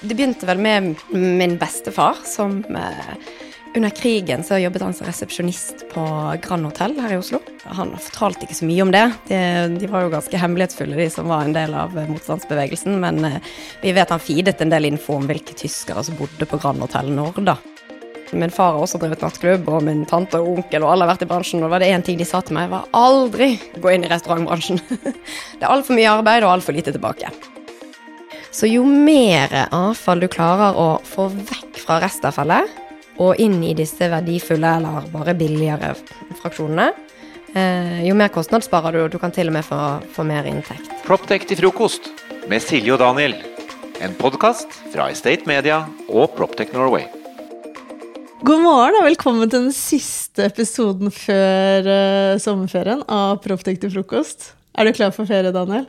Det begynte vel med min bestefar, som eh, under krigen så jobbet han som resepsjonist på Grand Hotell her i Oslo. Han fortalte ikke så mye om det. De, de var jo ganske hemmelighetsfulle, de som var en del av motstandsbevegelsen. Men eh, vi vet han feedet en del info om hvilke tyskere som bodde på Grand Hotell Nord, da. Min far har også drevet nattklubb, og min tante og onkel og alle har vært i bransjen. Og var det én ting de sa til meg, var aldri gå inn i restaurantbransjen. det er altfor mye arbeid og altfor lite tilbake. Så jo mer avfall du klarer å få vekk fra restavfallet, og inn i disse verdifulle eller bare billigere fraksjonene, eh, jo mer kostnad sparer du, og du kan til og med få, få mer inntekt. Proptech til frokost med Silje og Daniel. En podkast fra Estate Media og Proptech Norway. God morgen og velkommen til den siste episoden før uh, sommerferien av Proptech til frokost. Er du klar for ferie, Daniel?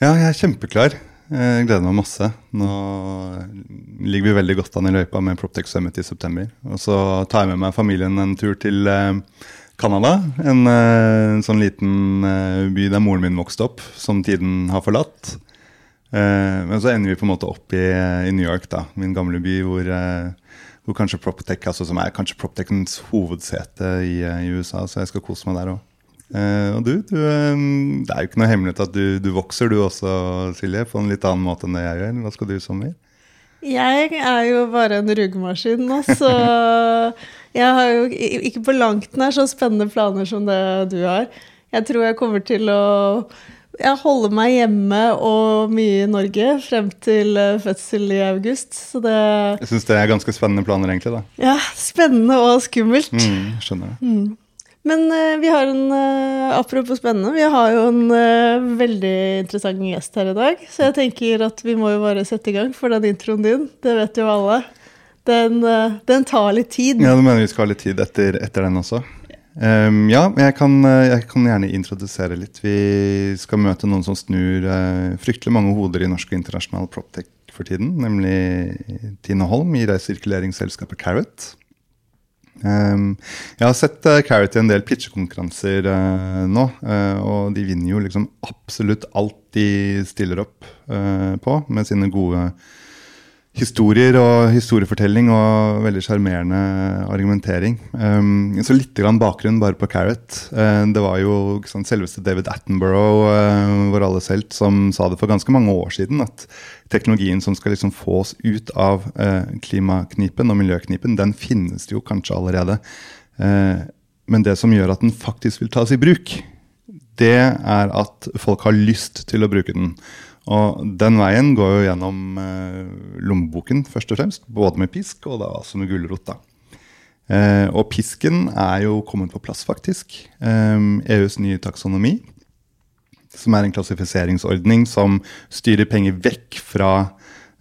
Ja, jeg er kjempeklar. Jeg gleder meg masse. Nå ligger vi veldig godt an i løypa med Proptech Summit i september. Og så tar jeg med meg familien en tur til eh, Canada. En, eh, en, sånn liten eh, by der moren min vokste opp, som tiden har forlatt. Men så ender vi på en måte opp i, i New York, da, min gamle by, hvor, hvor kanskje Proptech, altså som er kanskje Proptechens hovedsete i, i USA. Så jeg skal kose meg der òg. Uh, og du, du um, det er jo ikke noe hemmelighet at du, du, vokser du også, Silje, på en litt annen måte enn det jeg gjør. Hva skal du i sommer? Jeg er jo bare en rugemaskin nå, så jeg har jo ikke på langt nær så spennende planer som det du har. Jeg tror jeg kommer til å jeg holder meg hjemme og mye i Norge frem til eh, fødsel i august. Så det Jeg syns det er ganske spennende planer, egentlig. da. Ja, spennende og skummelt. Mm, skjønner det. Mm. Men uh, vi har en uh, Apropos spennende, vi har jo en uh, veldig interessant gjest her i dag. Så jeg tenker at vi må jo bare sette i gang for den introen din. Det vet jo alle. Den, den tar litt tid. Ja, du mener vi skal ha litt tid etter, etter den også? Um, ja, jeg kan, jeg kan, gjerne introdusere litt. Vi skal møte noen som snur fryktelig mange hoder i norsk og internasjonal proptech for tiden. Nemlig Tine Holm i resirkuleringsselskapet Carrot. Um, jeg har sett uh, Carrot i en del pitchekonkurranser uh, nå, uh, og de vinner jo liksom absolutt alt de stiller opp på, med sine gode historier og historiefortelling og veldig sjarmerende argumentering. Um, så litt grann bakgrunn bare på Carrot. Uh, det var jo sånn, selveste David Attenborough, uh, vår alles helt, som sa det for ganske mange år siden. At teknologien som skal liksom få oss ut av uh, klimaknipen og miljøknipen, den finnes jo kanskje allerede. men det som gjør at den faktisk vil tas i bruk, det er at folk har lyst til å bruke den. Og den veien går jo gjennom eh, lommeboken, først og fremst. Både med pisk og da også med gulrot. Eh, og pisken er jo kommet på plass, faktisk. Eh, EUs nye taksonomi. Som er en klassifiseringsordning som styrer penger vekk fra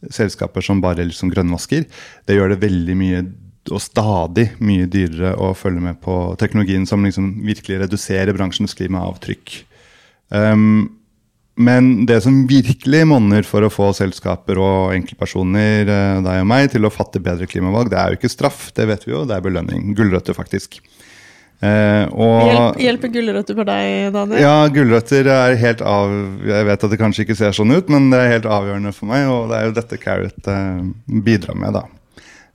selskaper som bare liksom grønnvasker. Det gjør det veldig mye og stadig mye dyrere å følge med på teknologien som liksom virkelig reduserer bransjens klimaavtrykk. Um, men det som virkelig monner for å få selskaper og enkeltpersoner, eh, deg og meg, til å fatte bedre klimavalg, det er jo ikke straff, det vet vi jo, det er belønning. Gulrøtter, faktisk. Eh, og, hjelper gulrøtter for deg, Daniel? Ja, gulrøtter er helt av Jeg vet at det kanskje ikke ser sånn ut, men det er helt avgjørende for meg, og det er jo dette Carrot eh, bidrar med, da.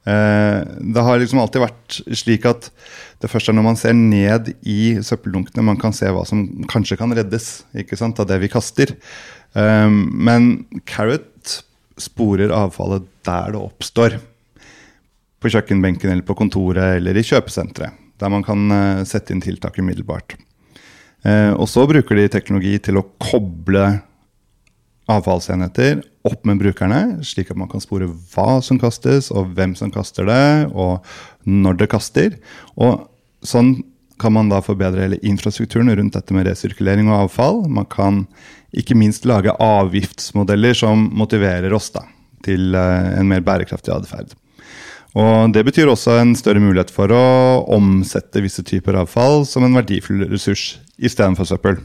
Eh, det har liksom alltid vært slik at det første er når man ser ned i søppeldunkene, man kan se hva som kanskje kan reddes ikke sant, av det vi kaster. Eh, men Carrot sporer avfallet der det oppstår. På kjøkkenbenken eller på kontoret eller i kjøpesenteret. Der man kan eh, sette inn tiltak umiddelbart. Og så bruker de teknologi til å koble avfallsenheter opp med brukerne, slik at man kan spore hva som kastes, og hvem som kaster det, og når det kaster. Og sånn kan man da forbedre hele infrastrukturen rundt dette med resirkulering og avfall. Man kan ikke minst lage avgiftsmodeller som motiverer oss da, til eh, en mer bærekraftig atferd. Og Det betyr også en større mulighet for å omsette visse typer avfall som en verdifull ressurs istedenfor søppel.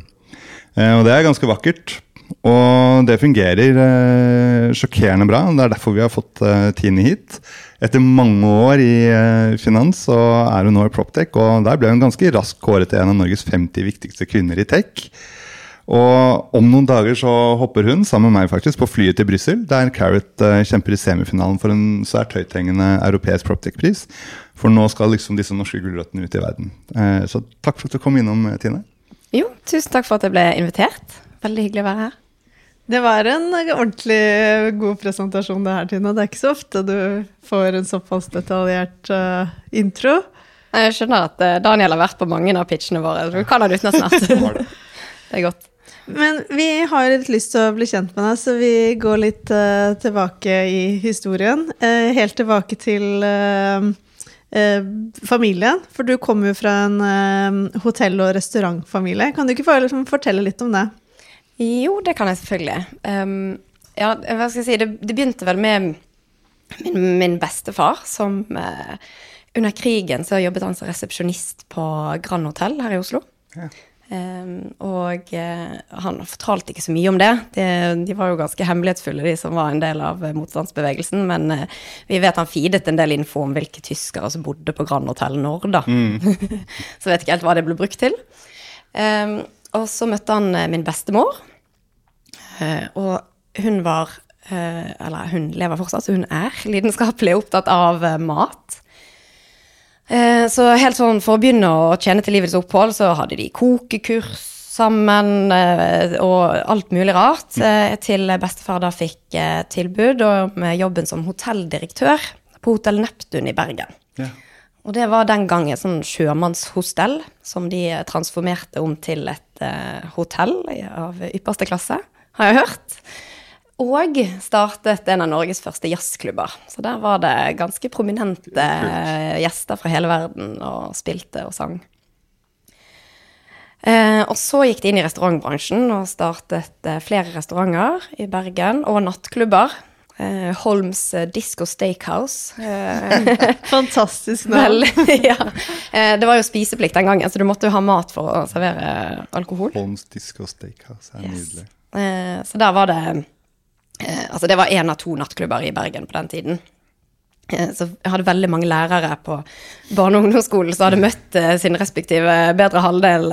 Eh, og Det er ganske vakkert. Og det fungerer eh, sjokkerende bra. Det er derfor vi har fått eh, Tine hit. Etter mange år i eh, finans så er hun nå i Proptech, og der ble hun ganske raskt kåret til en av Norges 50 viktigste kvinner i tech. Og om noen dager så hopper hun, sammen med meg faktisk, på flyet til Brussel, der Carrot uh, kjemper i semifinalen for en svært høythengende europeisk Proptech-pris. For nå skal liksom disse norske gulrøttene ut i verden. Uh, så takk for at du kom innom, Tine. Jo, tusen takk for at jeg ble invitert. Veldig hyggelig å være her. Det var en ordentlig god presentasjon, det her, Tina. Det er ikke så ofte du får en såpass detaljert uh, intro. Jeg skjønner at Daniel har vært på mange av pitchene våre. Du kan det utenat snart. det er godt. Men vi har litt lyst til å bli kjent med deg, så vi går litt uh, tilbake i historien. Uh, helt tilbake til familien. For du kommer jo fra en hotell- og restaurantfamilie. Kan du ikke liksom, fortelle litt om det? Jo, det kan jeg selvfølgelig. Um, ja, hva skal jeg si, det, det begynte vel med min, min bestefar, som under krigen så jobbet han som resepsjonist på Grand Hotell her i Oslo. Ja. Um, og uh, han fortalte ikke så mye om det. De, de, var jo ganske hemmelighetsfulle, de som var en del av uh, motstandsbevegelsen. Men uh, vi vet han feedet en del info om hvilke tyskere som bodde på Grand Hotel Nord, da. Mm. så vet ikke helt hva det ble brukt til. Um, og så møtte han min bestemor, og hun var Eller hun lever fortsatt, så hun er lidenskapelig opptatt av mat. Eh, så helt sånn for å begynne å tjene til livets opphold, så hadde de kokekurs sammen eh, og alt mulig rart. Eh, til bestefar da fikk tilbud med jobben som hotelldirektør på Hotell Neptun i Bergen. Ja. Og det var den gangen sånn sjømannshostell som de transformerte om til et hotell av ypperste klasse, har jeg hørt. Og startet en av Norges første jazzklubber. Så der var det ganske prominente gjester fra hele verden og spilte og sang. Eh, og så gikk de inn i restaurantbransjen og startet eh, flere restauranter i Bergen og nattklubber. Eh, Holms Disco Steakhouse. Fantastisk navn. ja. det var jo spiseplikt den gangen, så du måtte jo ha mat for å servere alkohol. Holms Disco Steakhouse er nydelig. Yes. så der var det Eh, altså det var én av to nattklubber i Bergen på den tiden. Eh, så jeg hadde veldig mange lærere på barne- og ungdomsskolen som hadde møtt eh, sin respektive bedre halvdel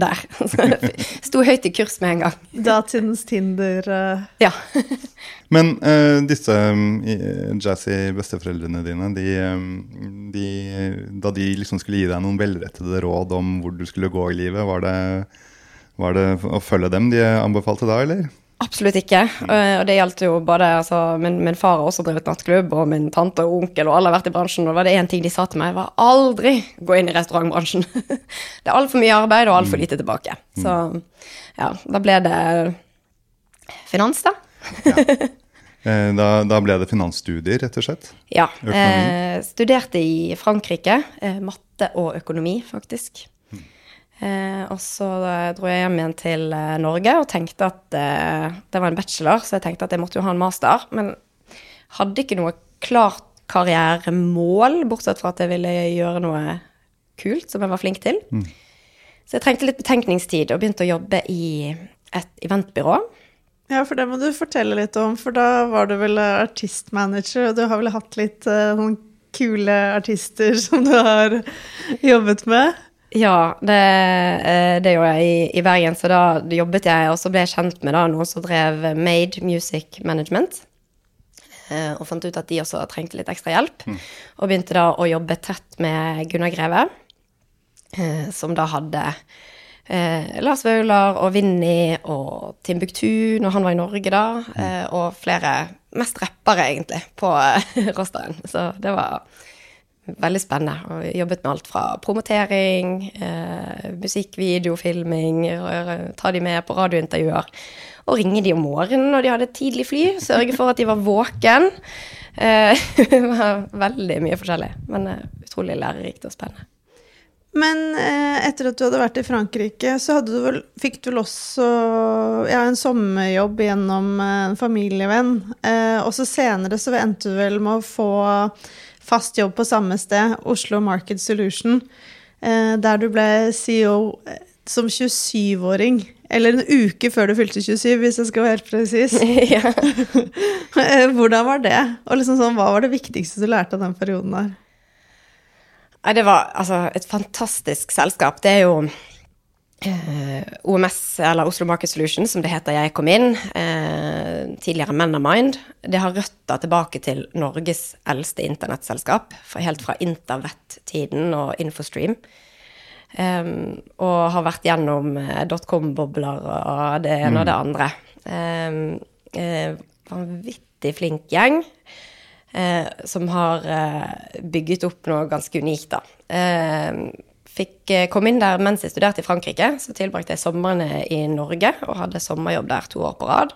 der. Sto høyt i kurs med en gang. Datidens Tinder. Ja. Men uh, disse um, jazzy besteforeldrene dine, de, um, de, da de liksom skulle gi deg noen velrettede råd om hvor du skulle gå i livet, var det, var det å følge dem de anbefalte da, eller? Absolutt ikke. Og det gjaldt jo både altså, min, min, far har også drevet nattklubb, og min tante og onkel, og alle har vært i bransjen. Og var det én ting de sa til meg, var aldri gå inn i restaurantbransjen. det er altfor mye arbeid og altfor mm. lite tilbake. Mm. Så ja, da ble det finans, da. ja. Eh, da, da, ble det finansstudier, rett og slett? Ja. Eh, studerte i Frankrike. Eh, matte og økonomi, faktisk. Eh, og så eh, dro jeg hjem igjen til eh, Norge og tenkte at eh, det var en bachelor, så jeg tenkte at jeg måtte jo ha en master. Men hadde ikke noe klart karrieremål, bortsett fra at jeg ville gjøre noe kult som jeg var flink til. Mm. Så jeg trengte litt betenkningstid og begynte å jobbe i et eventbyrå. Ja, for det må du fortelle litt om, for da var du vel artistmanager, og du har vel hatt litt uh, kule artister som du har jobbet med? Ja, det, eh, det, gjorde jeg i, i, Bergen. Så da jobbet jeg, og så ble jeg kjent med da, noen som drev Made Music Management. Eh, og fant ut at de også trengte litt ekstra hjelp. Mm. Og begynte da å jobbe tett med Gunnar Greve, eh, som da hadde Lars Vaular og Vinni og Timbuktu når han var i Norge da, Eh, og flere Mest rappere, egentlig, på rosteren. Så det var veldig spennende. Og jobbet med alt fra promotering, eh, musikkvideofilming, ta de med på radiointervjuer. Og ringe de om morgenen når de hadde tidlig fly. Sørge for at de var våken. Eh, det var veldig mye forskjellig, men eh, utrolig lærerikt og spennende. Men eh, etter at du hadde vært i Frankrike, så du vel, fikk du vel også ja, en sommerjobb gjennom en familievenn. Eh, og så senere så endte du vel med å få fast jobb på samme sted, Oslo Market Solution, eh, der du ble CEO eh, som 27-åring. Eller en uke før du fylte 27, hvis jeg skal være helt presis. ja. hvordan var det? Og liksom sånn, hva var det viktigste du lærte av den perioden der? Det var altså et fantastisk selskap. Det er jo eh, OMS, eller Oslo Market Solutions, som det heter jeg kom inn, eh, tidligere Menamind, det har røtter tilbake til Norges eldste internettselskap, helt fra intervett-tiden og Infostream. Um, og har vært gjennom eh, dotcom-bobler og det ene og det andre. Eh, vanvittig flink gjeng. Eh, som har eh, bygget opp noe ganske unikt, da. Fikk eh, komme inn der mens jeg studerte i Frankrike. Så tilbrakte jeg somrene i Norge og hadde sommerjobb der to år på rad.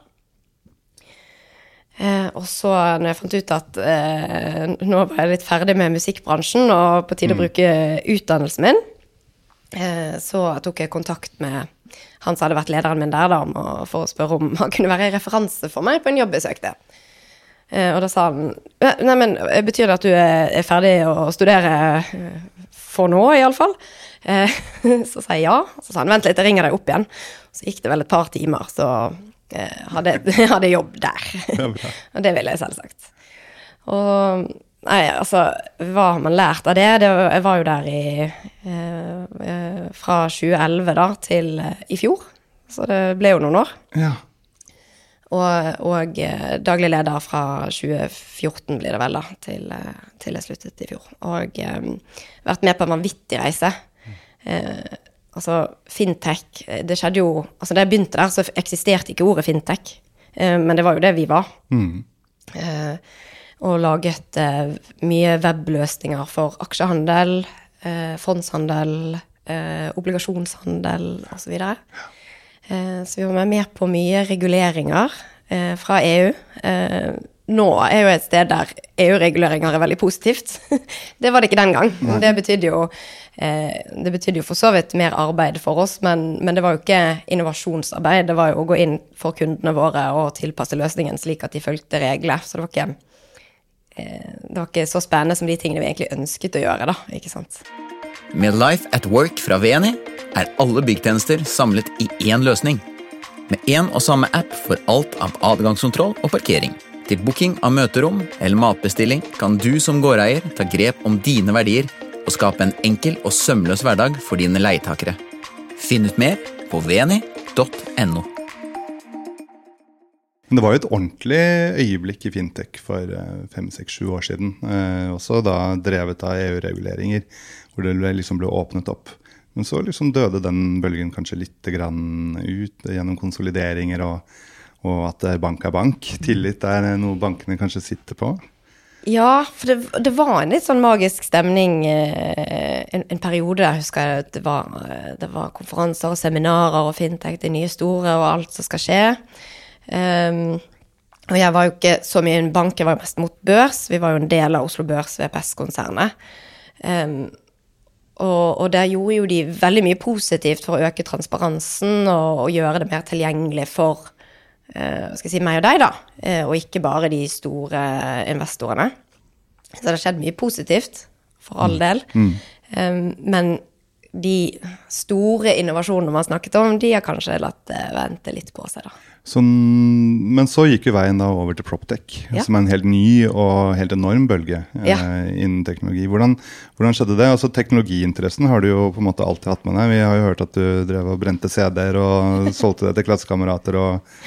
Eh, og så, når jeg fant ut at eh, nå var jeg litt ferdig med musikkbransjen og på tide å bruke utdannelsen min, eh, så tok jeg kontakt med han som hadde vært lederen min der, da, for å spørre om han kunne være en referanse for meg på en jobb jeg søkte. Eh, og da sa han «Ja, Nei, men eh, betyr det at du er, er ferdig å studere for nå, iallfall? Eh, så sa jeg ja. Så sa han vent litt, jeg ringer deg opp igjen. Så gikk det vel et par timer, så eh, hadde jeg hadde jobb der. Og det ville jeg selvsagt. Og Nei, altså, hva har man lært av det? det jeg var jo der i eh, eh, Fra 2011 da til eh, i fjor. Så det ble jo noen år. Ja. Og, og eh, daglig leder fra 2014 blir det vel, da, til, eh, til jeg sluttet i fjor. Og um, vært med på en vanvittig reise. Uh, altså, fintech Det skjedde jo Altså, da jeg begynte der, så eksisterte ikke ordet fintech, Uh, men det var jo det vi var. Mm. Uh, og laget mye webløsninger for aksjehandel, eh, fondshandel, obligasjonshandel osv. Eh, så vi var med på mye reguleringer eh, fra EU. Eh, nå er jo et sted der EU-reguleringer er veldig positivt. det var det ikke den gang. Det betydde jo eh, det betydde jo for så vidt mer arbeid for oss, men, men det var jo ikke innovasjonsarbeid. Det var jo å gå inn for kundene våre og tilpasse løsningen slik at de fulgte reglene. Så det var ikke eh, det var ikke så spennende som de tingene vi egentlig ønsket å gjøre, da. ikke sant? Med Life at Work fra VNI er alle byggtjenester samlet i én løsning. Med én og samme app for alt av adgangskontroll og parkering. Til booking av møterom eller matbestilling kan du som gårdeier ta grep om dine verdier og skape en enkel og sømløs hverdag for dine leietakere. Finn ut mer på veni.no. Det var jo et ordentlig øyeblikk i fintech for eh, fem, seks, sju år siden. Eh, også da drevet av EU-reguleringer, hvor det liksom ble åpnet opp. Men så liksom døde den bølgen kanskje litt ut gjennom konsolideringer og, og at eh, bank er bank. Tillit er noe bankene kanskje sitter på. Ja, for det, det var en litt sånn magisk stemning eh, en, en periode der, husker jeg. at Det var, eh, det var konferanser og seminarer og fintech, det nye store og alt som skal skje. Um, og jeg var jo ikke så mye i en bank, jeg var jo mest mot børs. Vi var jo en del av Oslo Børs VPS-konsernet. Um, og, og der gjorde jo de veldig mye positivt for å øke transparensen og, og gjøre det mer tilgjengelig for uh, skal jeg si, meg og deg, da, Uh, og ikke bare de store investorene. Så det har skjedd mye positivt, for all del. Um, men de store innovasjonene man snakket om, de har kanskje latt det vente litt på seg, da. Så, men så gikk jo veien da over til Proptech, Ja. som er en helt ny og helt enorm bølge eh, innen teknologi. Hvordan, hvordan skjedde det? Altså Teknologiinteressen har du jo på en måte alltid hatt med deg. Vi har jo hørt at du drev og brente CD-er og solgte det til klassekamerater og,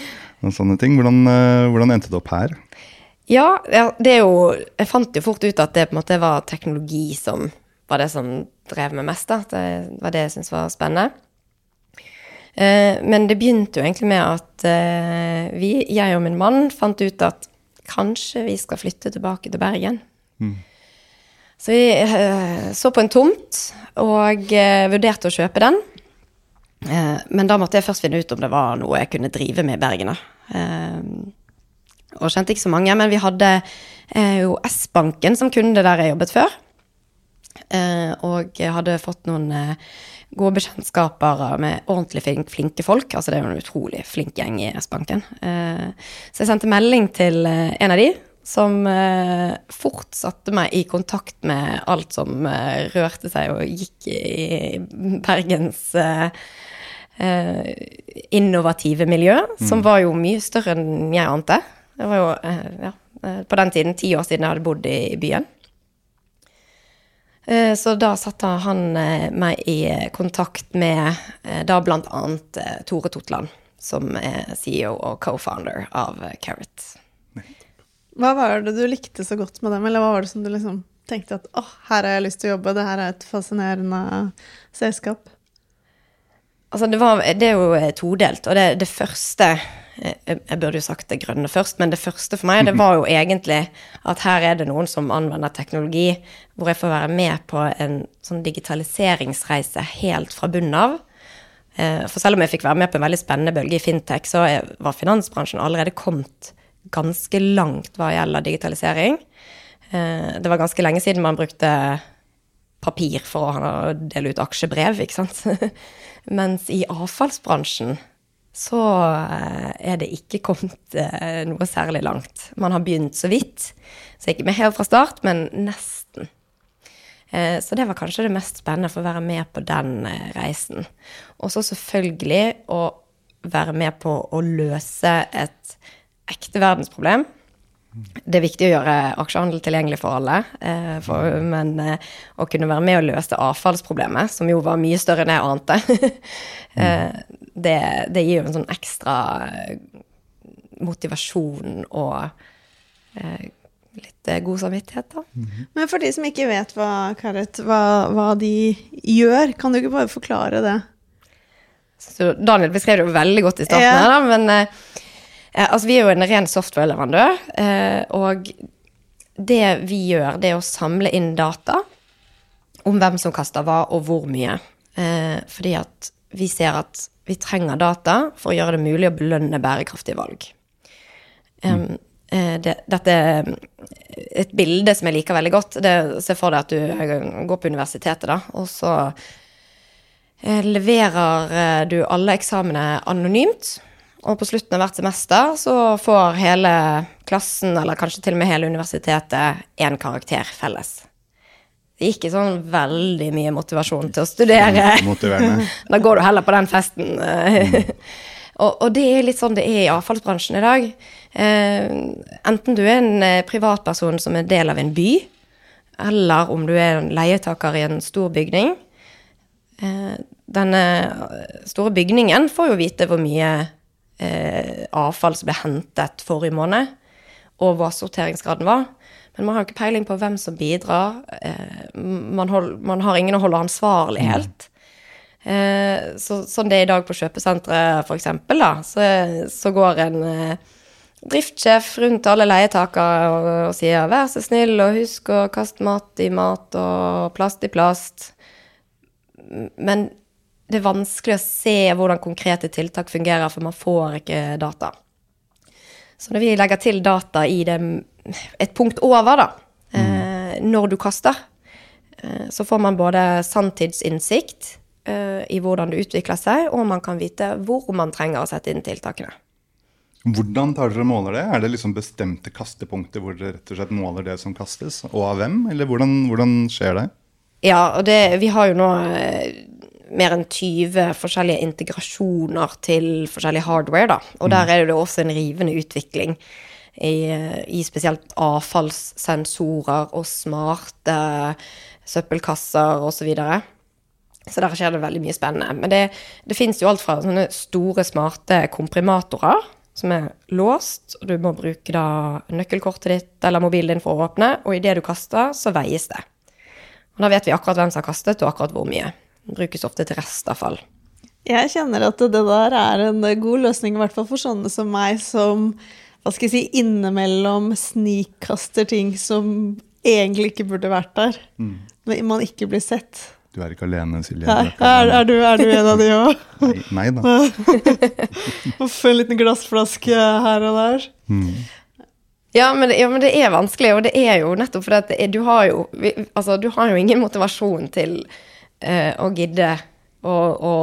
og sånne ting. Hvordan, eh, hvordan endte det opp her? Ja, ja, det er jo Jeg fant jo fort ut at det på en måte var teknologi som var det som drev meg mest. da. Det var det jeg syntes var spennende. Eh, men det begynte jo egentlig med at eh, vi, jeg og min mann, fant ut at kanskje vi skal flytte tilbake til Bergen. Så vi eh, så på en tomt og vurderte å kjøpe den. Men da måtte jeg først finne ut om det var noe jeg kunne drive med i Bergen. Og kjente ikke så mange, men vi hadde jo S-banken som kunde der jeg jobbet før. Eh, og hadde fått noen eh, gode bekjentskaper med ordentlig flink, flinke folk. Altså det er jo en utrolig flink gjeng i S-banken. Eh, så jeg sendte melding til en av de, som fort satte meg i kontakt med alt som rørte seg og gikk i Bergens innovative miljø, som var jo mye større enn jeg ante. Det var jo ja, på den tiden ti år siden jeg hadde bodd i byen. Eh, Så da satte han eh, meg i kontakt med eh, da eh, Tore Totland, som er CEO og co-founder av eh, Carrot. Hva var det du likte så godt med dem, eller hva var det som du liksom tenkte at åh, her har jeg lyst til å jobbe, det her er et fascinerende selskap? Altså, det, var, det er jo eh, todelt, og det, det første eh, Jeg jeg burde jo sagt det grønne først, men det første for meg, det var jo egentlig at her er det noen som anvender teknologi, hvor jeg får være med på en sånn digitaliseringsreise helt fra bunnen av. Eh, For selv om jeg fikk være med på en veldig spennende bølge i fintech, så var finansbransjen allerede kommet ganske langt hva gjelder digitalisering. Eh, Det var ganske lenge siden man brukte papir for å dele ut aksjebrev, ikke sant. Mens i avfallsbransjen så eh, er det ikke kommet eh, noe særlig langt. Man har begynt så vidt, så ikke med helt fra start, men nesten. Eh, Så det var kanskje det mest spennende for å være med på den reisen. Og så selvfølgelig å være med på å løse et ekte verdensproblem. Det er viktig å gjøre aksjehandel tilgjengelig for alle, for, men å kunne være med å løse avfallsproblemet, som jo var mye større enn jeg ante, det, det gir jo en sånn ekstra eh, motivasjon og eh, litt eh, god samvittighet, da. Men for de som ikke vet hva Carrot, hva, hva de gjør, kan du ikke bare forklare det? Så Daniel beskrev det jo veldig godt i starten her, da, men eh, eh, altså, vi er jo en ren software-leverandør, eh, og det vi gjør, det er å samle inn data om hvem som kaster hva, og hvor mye. Eh, fordi at vi ser at vi trenger data for å gjøre det mulig å belønne bærekraftige valg. Um, det, dette er et bilde som jeg liker veldig godt. Det, se for deg at du eh, går på universitetet, da, og så eh, leverer du alle eksamene anonymt. Og på slutten av hvert semester så får hele klassen, eller kanskje til og med hele universitetet, én karakter felles. Det er ikke sånn veldig mye motivasjon til å studere. Motiverende. Da går du heller på den festen. eh. og, og det er litt sånn det er i avfallsbransjen i dag. Eh, enten du er en eh, privatperson som er del av en by, eller om du er en leietaker i en stor bygning. Eh, denne store bygningen får jo vite hvor mye eh, avfall som ble hentet forrige måned, og hva sorteringsgraden var. Men man har jo ikke peiling på hvem som bidrar. Eh, man, hold, man har ingen å holde ansvarlig helt. Eh, så, sånn det er i dag på kjøpesenteret, eksempel, da, så, så går en eh, driftssjef rundt alle leietakere og, og sier 'vær så snill, og husk å kaste mat i mat og plast i plast'. Men det er vanskelig å se hvordan konkrete tiltak fungerer, for man får ikke data. Så når vi legger til data i det et punkt over, da, eh, når du kaster, eh, så får man både sanntidsinnsikt eh, i hvordan det utvikler seg, og man kan vite hvor man trenger å sette inn tiltakene. Hvordan tar dere og måler det? Er det liksom bestemte kastepunkter hvor dere rett og slett måler det som kastes, og av hvem? Eller hvordan, hvordan skjer det? Ja, og det, vi har jo nå mer enn 20 forskjellige integrasjoner til forskjellig hardware, da. Og der er det også en rivende utvikling i, i spesielt avfallssensorer og smarte søppelkasser osv. Så, så der skjer det veldig mye spennende. Men det, det fins jo alt fra sånne store, smarte komprimatorer som er låst, og du må bruke da nøkkelkortet ditt eller mobilen din for å åpne, og idet du kaster, så veies det. Og da vet vi akkurat hvem som har kastet, og akkurat hvor mye. Brukes ofte til restavfall. Jeg kjenner at det der er en god løsning, i hvert fall for sånne som meg, som hva skal jeg si, innimellom snikkaster ting som egentlig ikke burde vært der. Men man ikke blir sett. Du er ikke alene, Silje. Nei, er er, du, er du en av de òg? Nei, nei da. Uff, en liten glassflaske her og der. Ja men, det, ja, men det er vanskelig, og det er jo nettopp fordi at det er, du har jo vi, Altså, du har jo ingen motivasjon til eh, å gidde å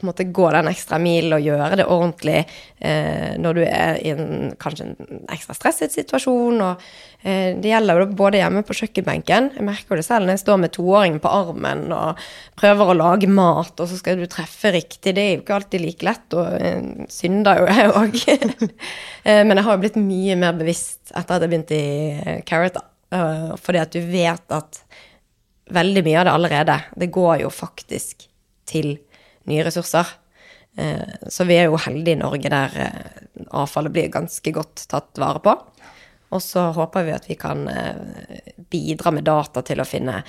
på en gå den ekstra mil og gjøre det ordentlig eh, når du er i en kanskje en ekstra stresset situasjon. Og eh, det gjelder både hjemme på kjøkkenbenken. Jeg merker det selv når jeg står med toåringen på armen og prøver å lage mat, og så skal du treffe riktig. Det er jo ikke alltid like lett, og eh, synder jo jeg òg. Men jeg har jo blitt mye mer bevisst etter at jeg begynte i Carrot. Eh, fordi at du vet at veldig mye av det allerede. Det går jo faktisk til nye ressurser. Eh, Så vi er jo heldige i Norge der eh, avfallet blir ganske godt tatt vare på. Og så håper vi at vi kan eh, bidra med data til å finne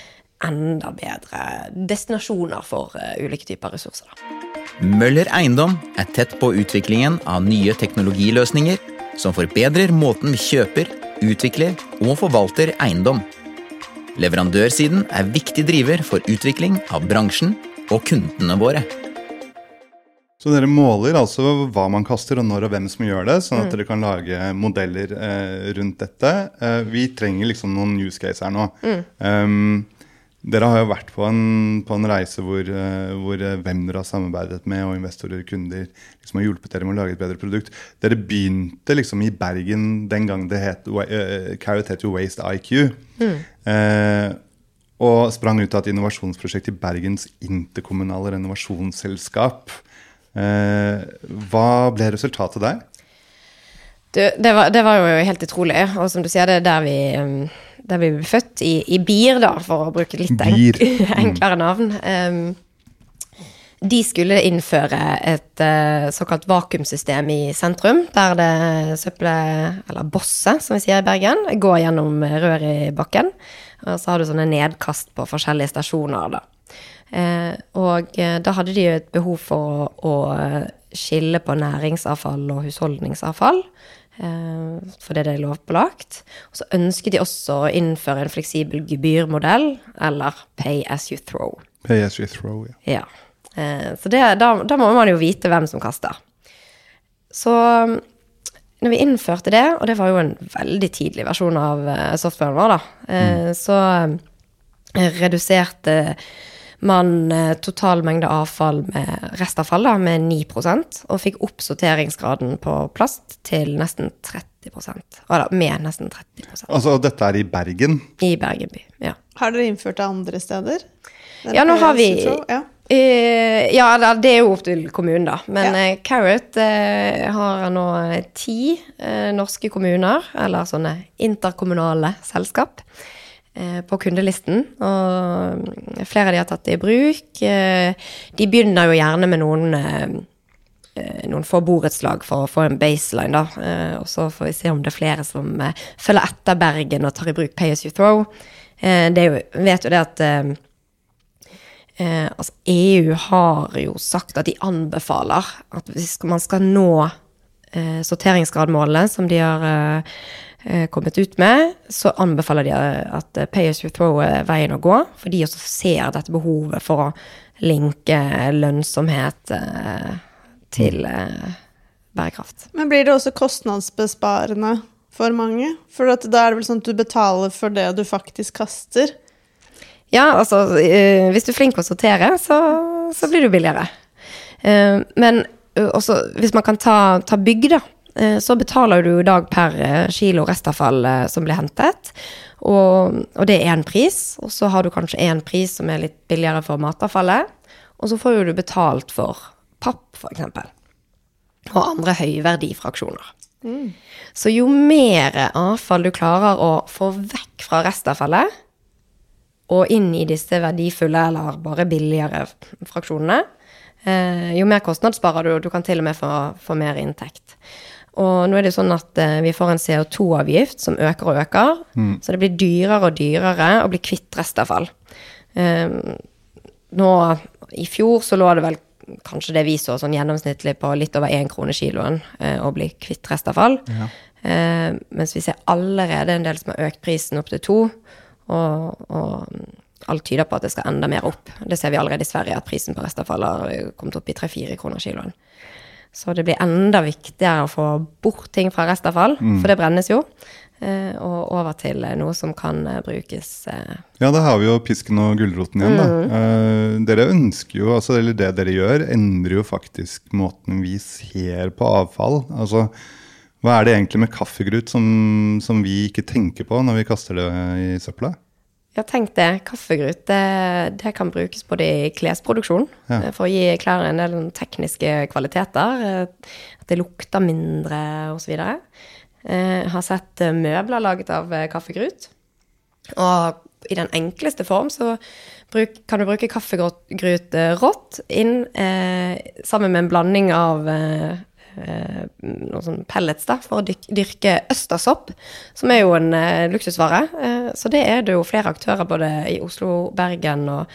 enda bedre destinasjoner for ulike typer ressurser. Møller Eiendom er tett på utviklingen av nye teknologiløsninger som forbedrer måten vi kjøper, utvikler og forvalter eiendom. Leverandørsiden er viktig driver for utvikling av bransjen og kundene våre. Så dere måler altså hva man kaster, og når og hvem som gjør det, sånn at dere kan lage modeller eh, rundt dette. Eh, vi trenger liksom noen use case her nå. Um, dere har jo vært på en, på en reise hvor, eh, hvor eh, hvem dere har samarbeidet med, og investorer og kunder liksom har hjulpet dere med å lage et bedre produkt. Dere begynte liksom i Bergen den gang det het uh, Carrot het jo Waste IQ. Eh, og sprang ut av et innovasjonsprosjekt i Bergens interkommunale renovasjonsselskap. Eh, hva ble resultatet der? Du, det, var, det var jo helt utrolig. Og som du sier, det er der vi, um, der vi ble født, i, i BIR, da, for å bruke litt enk, enklere navn. Um, de skulle innføre et uh, såkalt vakuumsystem i sentrum, der det søppelet, eller bosset, som vi sier i Bergen, går gjennom rør i bakken. Og så har du sånne nedkast på forskjellige stasjoner, da. Uh, og uh, da hadde de jo et behov for å, å skille på næringsavfall og husholdningsavfall. Eh, fordi det er lovpålagt. Og så ønsket de også å innføre en fleksibel gebyrmodell, eller pay as you throw. Pay as you throw, ja. Ja. Eh, så det, da, da må man jo vite hvem som kaster. Så når vi innførte det, og det var jo en veldig tidlig versjon av eh, softwaren vår, da, mm. så eh, reduserte man totalmengde total mengde avfall med restavfall da, med 9% og fikk opp sorteringsgraden på plast til nesten 30% Eller med nesten 30% Altså, dette er i Bergen. i Bergen by. Ja. Har dere innført det andre steder? Ja, nå har vi Ja. Uh, ja, det er jo opp til kommunen, da. Men Ja. eh, Carrot uh, har nå ti eh, norske kommuner, eller sånne interkommunale selskap, eh, på kundelisten. Og flere av de har tatt det i bruk. Eh, de begynner jo gjerne med noen eh, eh, noen få borettslag for å få en baseline, da. Eh, og så får vi se om det er flere som eh, følger etter Bergen og tar i bruk Pay as you throw. Eh, det jo, vet jo det at eh, Eh, altså EU har jo sagt at de anbefaler at hvis man skal nå eh, sorteringsgradmålene som de har eh, eh, kommet ut med, så anbefaler de eh, at eh, pay as you throw er veien å gå. For de også ser dette behovet for å linke lønnsomhet eh, til eh, bærekraft. Men blir det også kostnadsbesparende for mange? For at da er det vel sånn at du betaler for det du faktisk kaster? Ja, altså eh, hvis du er flink til å sortere, så, så blir du billigere. Eh, men eh, også hvis man kan ta, ta bygg, da, eh, så betaler du i dag per eh, kilo restavfall eh, som blir hentet. Og, og det er én pris, og så har du kanskje én pris som er litt billigere for matavfallet. Og så får jo du betalt for papp, f.eks. Og andre høyverdifraksjoner. Så jo mer avfall du klarer å få vekk fra restavfallet, og inn i disse verdifulle eller bare billigere fraksjonene, eh, jo mer kostnad sparer du, og du kan til og med få, få mer inntekt. Og nå er det sånn at eh, vi får en CO2-avgift som øker og øker, så det blir dyrere og dyrere å bli kvitt restavfall. Um, nå, i fjor så lå det vel kanskje det vi så sånn gjennomsnittlig på litt over én krone kiloen uh, å bli kvitt restavfall. Eh, mens vi ser allerede en del som har økt prisen opp til to. Og, og alt tyder på at det skal enda mer opp. Det ser vi allerede i Sverige, at prisen på restavfall har kommet opp i 3-4 kroner kiloen. Så det blir enda viktigere å få bort ting fra restavfall, for det brennes jo, eh, og over til noe som kan eh, brukes eh, Ja, da har vi jo pisken og gulroten igjen. da. Eh, dere ønsker jo, altså, eller det dere gjør, endrer jo faktisk måten vi ser på avfall. Altså, hva er det egentlig med kaffegrut som, som vi ikke tenker på når vi kaster det i søpla? Ja, tenk det. Kaffegrut det, det kan brukes både i klesproduksjon, Ja. eh, for å gi klær en del sånn tekniske kvaliteter. eh, At det lukter mindre osv. Jeg har sett eh, møbler laget av eh, kaffegrut. Og i den enkleste form så bruk, kan du bruke kaffegrut eh, rått inn eh, sammen med en blanding av eh, eh, noen sånne pellets da, for å dyrke østersopp, som er jo en eh, luksusvare. Eh, så det er det jo flere aktører både i Oslo, Bergen og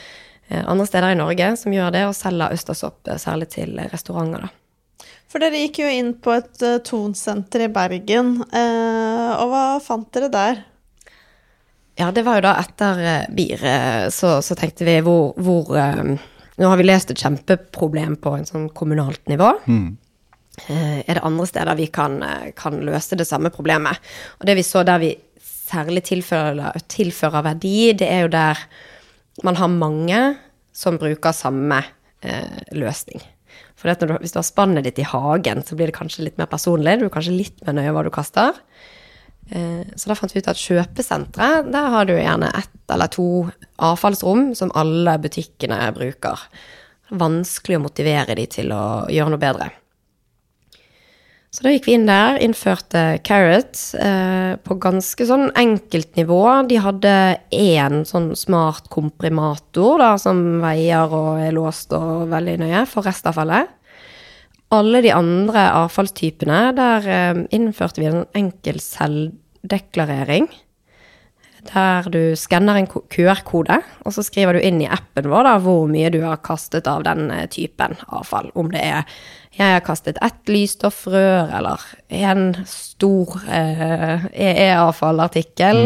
eh, andre steder i Norge som gjør det, og selger østersopp eh, særlig til restauranter. da. For dere gikk jo inn på et uh, Thon-senter i Bergen, uh, og hva fant dere der? Ja, det var jo da etter uh, BIR, eh, så, så tenkte vi hvor, hvor eh, Nå har vi lest et kjempeproblem på en sånn kommunalt nivå. Eh, er det andre steder vi kan, eh, kan løse det samme problemet? Og det vi så der vi særlig tilfører, tilfører verdi, det er jo der man har mange som bruker samme eh, løsning. For du, hvis du har spannet ditt i hagen, så blir det kanskje litt mer personlig. Du er kanskje litt mer nøye hva du kaster. Eh, Så da fant vi ut at kjøpesentre, der har du gjerne ett eller to avfallsrom som alle butikkene bruker. Vanskelig å motivere de til å gjøre noe bedre. Så da gikk vi inn der, innførte Carrot eh, på ganske sånn enkelt nivå. De hadde én sånn smart komprimator da, som veier og er låst og veldig nøye for restavfallet. Alle de andre avfallstypene, der eh, innførte vi en enkel selvdeklarering. Der du skanner en QR-kode, og så skriver du inn i appen vår da, hvor mye du har kastet av den eh, typen avfall. Om det er jeg har kastet ett lysstoffrør, eller en stor eh, EE-avfallartikkel,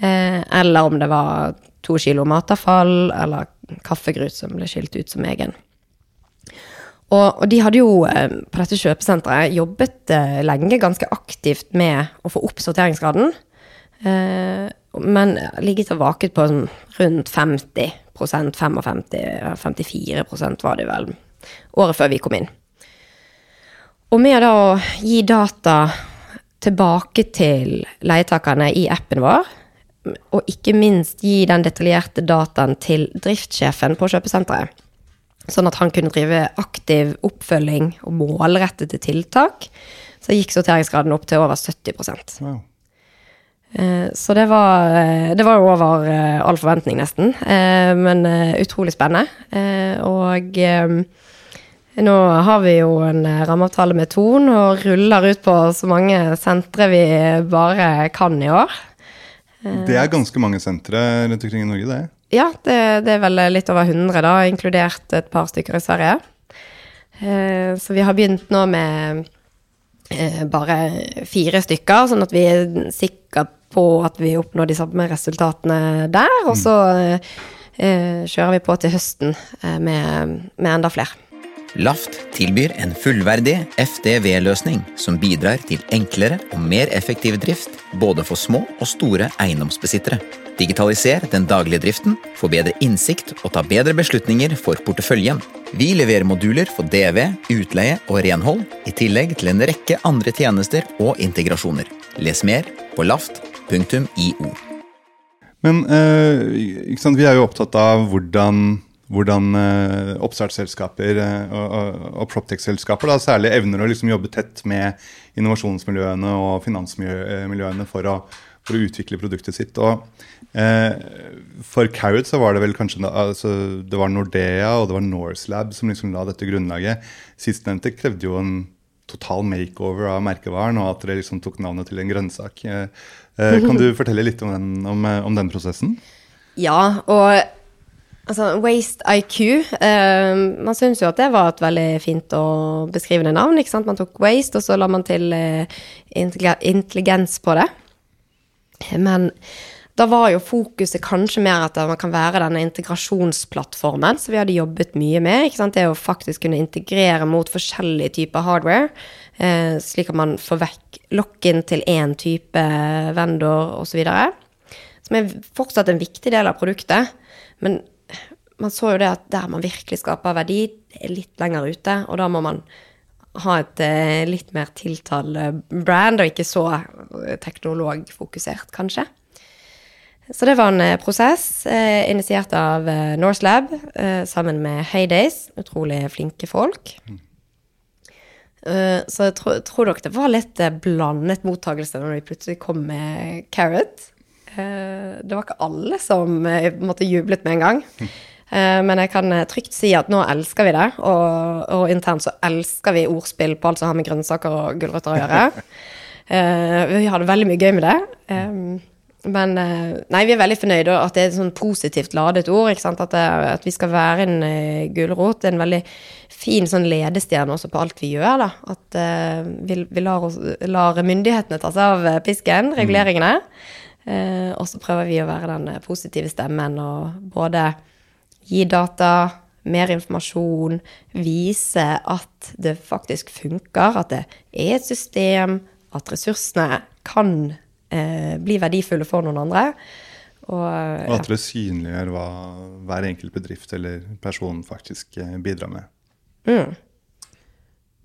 eh, eller om det var to kilo matavfall, eller kaffegrut som ble skilt ut som egen. Og, og de hadde jo eh, på dette kjøpesenteret jobbet eh, lenge ganske aktivt med å få opp sorteringsgraden. Eh, men ligget og vaket på sånn rundt 50 55 54% var det vel året før vi kom inn. Og med da å gi data tilbake til leietakerne i appen vår, og ikke minst gi den detaljerte dataen til driftssjefen på kjøpesenteret, sånn at han kunne drive aktiv oppfølging og målrettede tiltak, så gikk sorteringsgraden opp til over 70 Wow. Eh, Så det var, eh, det var over eh, all forventning, nesten. Men utrolig spennende. Og nå har vi jo en rammeavtale med Ton og ruller ut på så mange sentre vi bare kan i år. Det er ganske mange sentre rundt omkring i Norge, det. Ja, det, det er vel litt over 100, da, inkludert et par stykker i Sverige. Så vi har begynt nå med bare fire stykker, sånn at vi er sikre på at vi oppnår de samme resultatene der. Og så eh, kjører vi på til høsten eh, med, med enda flere. Laft tilbyr en fullverdig FDV-løsning som bidrar til enklere og mer effektiv drift både for små og store eiendomsbesittere. Digitaliser den daglige driften, få bedre innsikt og ta bedre beslutninger for porteføljen. Vi leverer moduler for DV, utleie og renhold, i tillegg til en rekke andre tjenester og integrasjoner. Les mer på laft.io. Men eh, sant? vi er jo opptatt av hvordan, hvordan eh, oppstartsselskaper eh, og, og, proptech-selskaper særlig evner å liksom jobbe tett med innovasjonsmiljøene og finansmiljøene for å, for å utvikle produktet sitt. Og, eh, for Carrot så var det vel kanskje altså, det var Nordea og det var Norselab som liksom la dette grunnlaget. Sistnevnte krevde jo en total makeover av merkevaren, og at det liksom tok navnet til en grønnsak. Eh, kan du fortelle litt om den, om, eh, om den prosessen? Ja, og altså, Waste IQ eh, Man syns jo at det var et veldig fint og beskrivende navn. ikke sant? Man tok waste, og så la man til eh, intelligens på det. Men da var jo fokuset kanskje mer at man kan være denne integrasjonsplattformen som vi hadde jobbet mye med. ikke sant? Det å faktisk kunne integrere mot forskjellige typer hardware, eh, slik at man får vekk lock-in til én type vendor osv. Som er fortsatt en viktig del av produktet. Men man så jo det at der man virkelig skaper verdi, er litt lenger ute, og da må man ha et eh, litt mer tiltalende brand, og ikke så teknologfokusert, kanskje. Så det var en eh, prosess eh, initiert av eh, Norselab eh, sammen med Heydays. Utrolig flinke folk. Eh, så jeg tror, tror dere det var litt eh, blandet mottakelse når vi plutselig kom med Carrot. Eh, det var ikke alle som måtte jublet med en gang. Eh, men jeg kan eh, trygt si at nå elsker vi det, og, og internt så elsker vi ordspill på alt som har med grønnsaker og gulrøtter å gjøre. Eh, vi hadde veldig mye gøy med det. Eh, men eh, nei, vi er veldig fornøyde, og at det er et sånn positivt ladet ord. At, det, at vi skal være en uh, gulrot. En veldig fin sånn ledestjerne også på alt vi gjør. da. At uh, vi, vi lar, oss, lar myndighetene ta seg av eh, pisken, reguleringene. Eh, og så prøver vi å være den eh, positive stemmen og både gi data, mer informasjon, vise at det faktisk funker, at det er et system, at ressursene kan eh, bli verdifulle for noen andre. Og, Og at dere synliggjør hva hver enkelt bedrift eller person faktisk eh, bidrar med.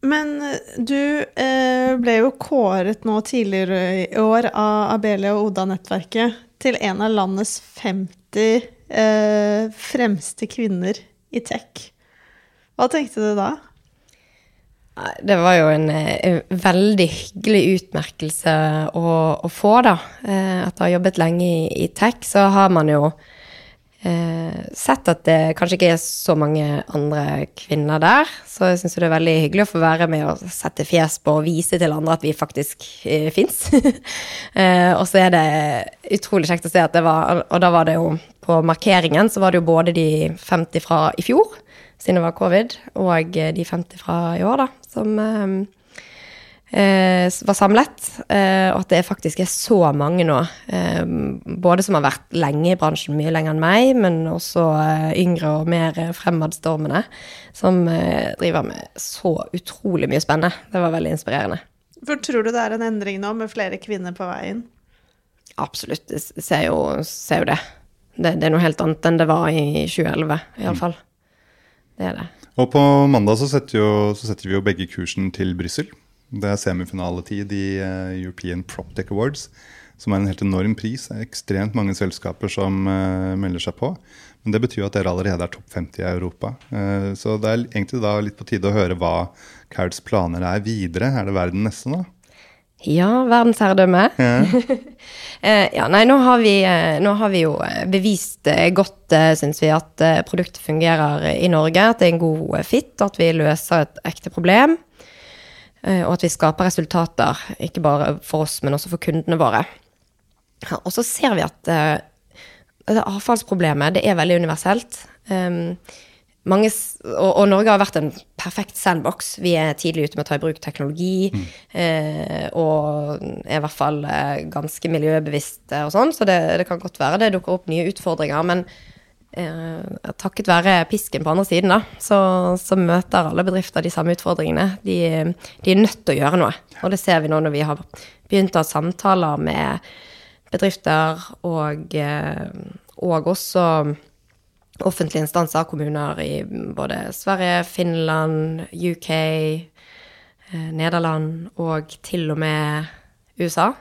Men eh, du eh, ble jo kåret nå tidligere i år av Abelia og Oda-nettverket til en av landets 50 eh, fremste kvinner i tech. Hva tenkte du da? Det var jo en, eh, en veldig hyggelig utmerkelse å, å få, da. At Etter å ha jobbet lenge i, i tech, så har man jo eh, sett at det kanskje ikke er så mange andre kvinner der. Så jeg syns det er veldig hyggelig å få være med og sette fjes på og vise til andre at vi faktisk eh, fins. eh, og så er det utrolig kjekt å se at det var Og da var det jo på markeringen så var det jo både de 50 fra i fjor, siden det var covid, og eh, de 50 fra i år, da, som eh, eh, var samlet. Eh, og at det faktisk er så mange nå, eh, både som har vært lenge i bransjen, mye lenger enn meg, men også eh, yngre og mer fremadstormende, som driver med så utrolig mye spennende. Det var veldig inspirerende. For tror du det er en endring nå, med flere kvinner på veien? Absolutt. Jeg ser jo, ser jo det. det. Det er noe helt annet enn det var i 2011, iallfall. Det er det. Og på mandag så setter, jo, så setter vi jo begge kursen til Brussel. Det er semifinaletid i eh, European PropTech Awards, som er en helt enorm pris. Det er ekstremt mange selskaper som eh, melder seg på. Men det betyr jo at dere allerede er topp 50 i Europa. Eh, så det er egentlig da litt på tide å høre hva Cards planer er videre. Er det verden neste nå? Ja, verdensherredømme. Eh, ja, nei, nå har vi, eh, nå har vi jo eh, bevist godt, syns vi, at produktet fungerer i Norge. At det er en god fit, at vi løser et ekte problem. og at vi skaper resultater, ikke bare for oss, men også for kundene våre. Ja, og så ser vi at det avfallsproblemet det er veldig universelt. Um, mange, og, og Norge har vært en perfekt sandbox. Vi er tidlig ute med å ta i bruk teknologi. Eh, og er i hvert fall eh, ganske miljøbevisste og sånn, så det, det kan godt være det dukker opp nye utfordringer. Men eh, takket være pisken på andre siden, da, så, så møter alle bedrifter de samme utfordringene. De, de er nødt til å gjøre noe. Og det ser vi nå når vi har begynt å ha samtaler med bedrifter og, eh, og også offentlige instanser, kommuner i både Sverige, Finland, UK, eh, Nederland og til og med USA.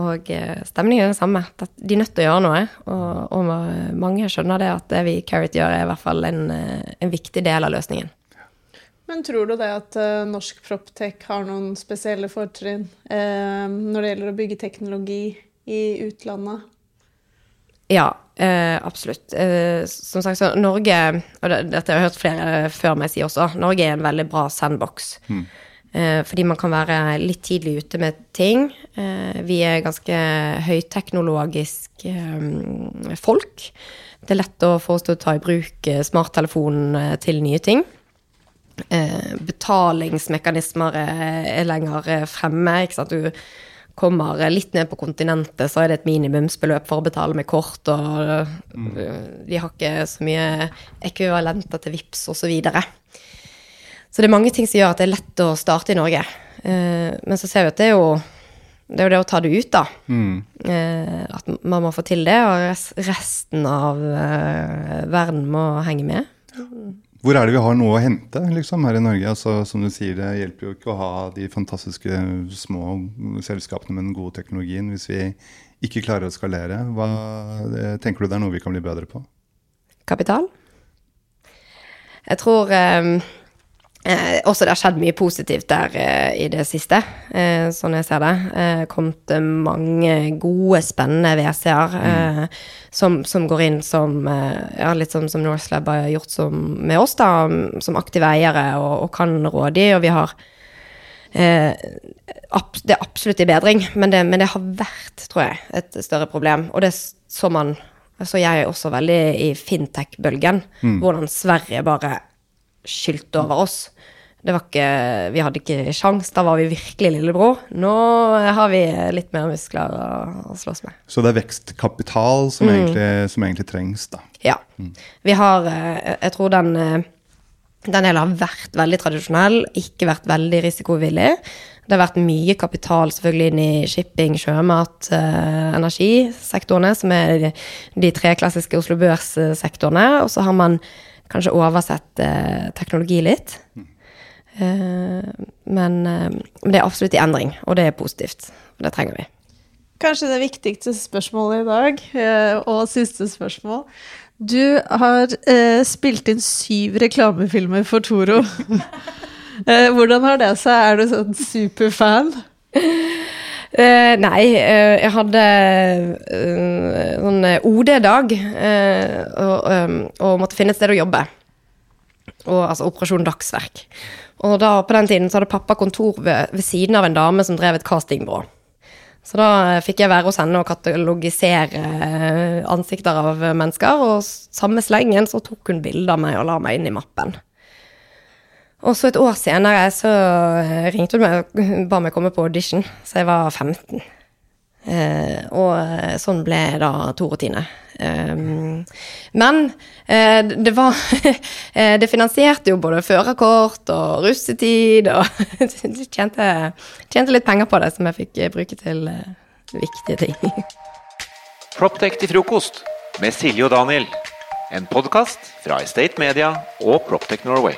Og eh, stemningen er den samme. De er nødt til å gjøre noe. Og, og mange skjønner det at det vi i Carrot gjør, er i hvert fall en, eh, en viktig del av løsningen. Men tror du det at norsk proptech har noen spesielle fortrinn eh, når det gjelder å bygge teknologi i utlandet? Ja, eh, absolutt. Eh, som sagt, så Norge, og det, dette har jeg hørt flere før meg si også, Norge er en veldig bra sandbox. Eh, fordi man kan være litt tidlig ute med ting. Eh, vi er ganske høyteknologisk eh, folk. Det er lett å få oss til å ta i bruk smarttelefonen til nye ting. Eh, betalingsmekanismer er, er lenger fremme. Ikke sant? Du kommer litt ned på kontinentet, så er det et minimumsbeløp for å betale med kort, og eh, de har ikke så mye ekvivalenter til VIPS osv. Så, videre. så det er mange ting som gjør at det er lett å starte i Norge. Eh, men så ser vi at det er jo det er jo det å ta det ut, da. Mm. at man må få til det, og resten av eh, verden må henge med. Hvor er det vi har noe å hente liksom, her i Norge? Altså, som du sier, Det hjelper jo ikke å ha de fantastiske små selskapene med den gode teknologien hvis vi ikke klarer å skalere. Hva, eh, tenker du det er noe vi kan bli bedre på? kapital. Jeg tror eh, Eh, også det har skjedd mye positivt der eh, i det siste, eh, sånn jeg ser det. Eh, kommet eh, mange gode, spennende WC-er eh, som, som går inn som eh, Ja, litt som, som Norselab har gjort som, med oss, da, som aktive eiere og, og kan rådgi, og vi har eh, abs- Det er absolutt i bedring, men det, men det har vært, tror jeg, et større problem. Og det så man Så jeg også veldig i fintech-bølgen, hvordan Sverige bare skylte over oss. Det var ikke, vi hadde ikke sjans, da var vi virkelig lillebror. Nå har vi litt mer muskler å, å slåss med. Så det er vekstkapital som, egentlig, som egentlig trengs, da. Ja. Vi har eh, Jeg tror den eh, den delen har vært veldig tradisjonell, ikke vært veldig risikovillig. Det har vært mye kapital selvfølgelig inn i shipping, sjømat, eh, energisektorene, som er de, de tre klassiske Oslo Børs-sektorene. Og så har man kanskje oversett eh, teknologi litt. Eh, men, eh, men det er absolutt i endring, og det er positivt. Og det trenger vi. Kanskje det viktigste spørsmålet i dag, eh, og siste spørsmål. Du har eh, spilt inn syv reklamefilmer for Toro. eh, hvordan har det seg? Er du sånn superfan? Eh, nei, uh, jeg hadde uh, sånn OD-dag og, um, og måtte finne et sted å jobbe. Og, altså Operasjon Dagsverk. Og da på den tiden så hadde pappa kontor ved, ved siden av en dame som drev et castingbyrå. Så da fikk jeg være hos henne og katalogisere ansikter av mennesker, og samme slengen så tok hun bilde av meg og la meg inn i mappen. Og så et år senere så eh, ringte hun meg og ba meg komme på audition, så jeg var 15. Eh, og eh, sånn ble da Tor og Tine. Um, men eh, det var eh, Det finansierte jo både førerkort og russetid, og tjente, tjente litt penger på det som jeg fikk bruke til viktige ting. Proptech til frokost med Silje og Daniel. En podkast fra Estate Media og Proptech Norway.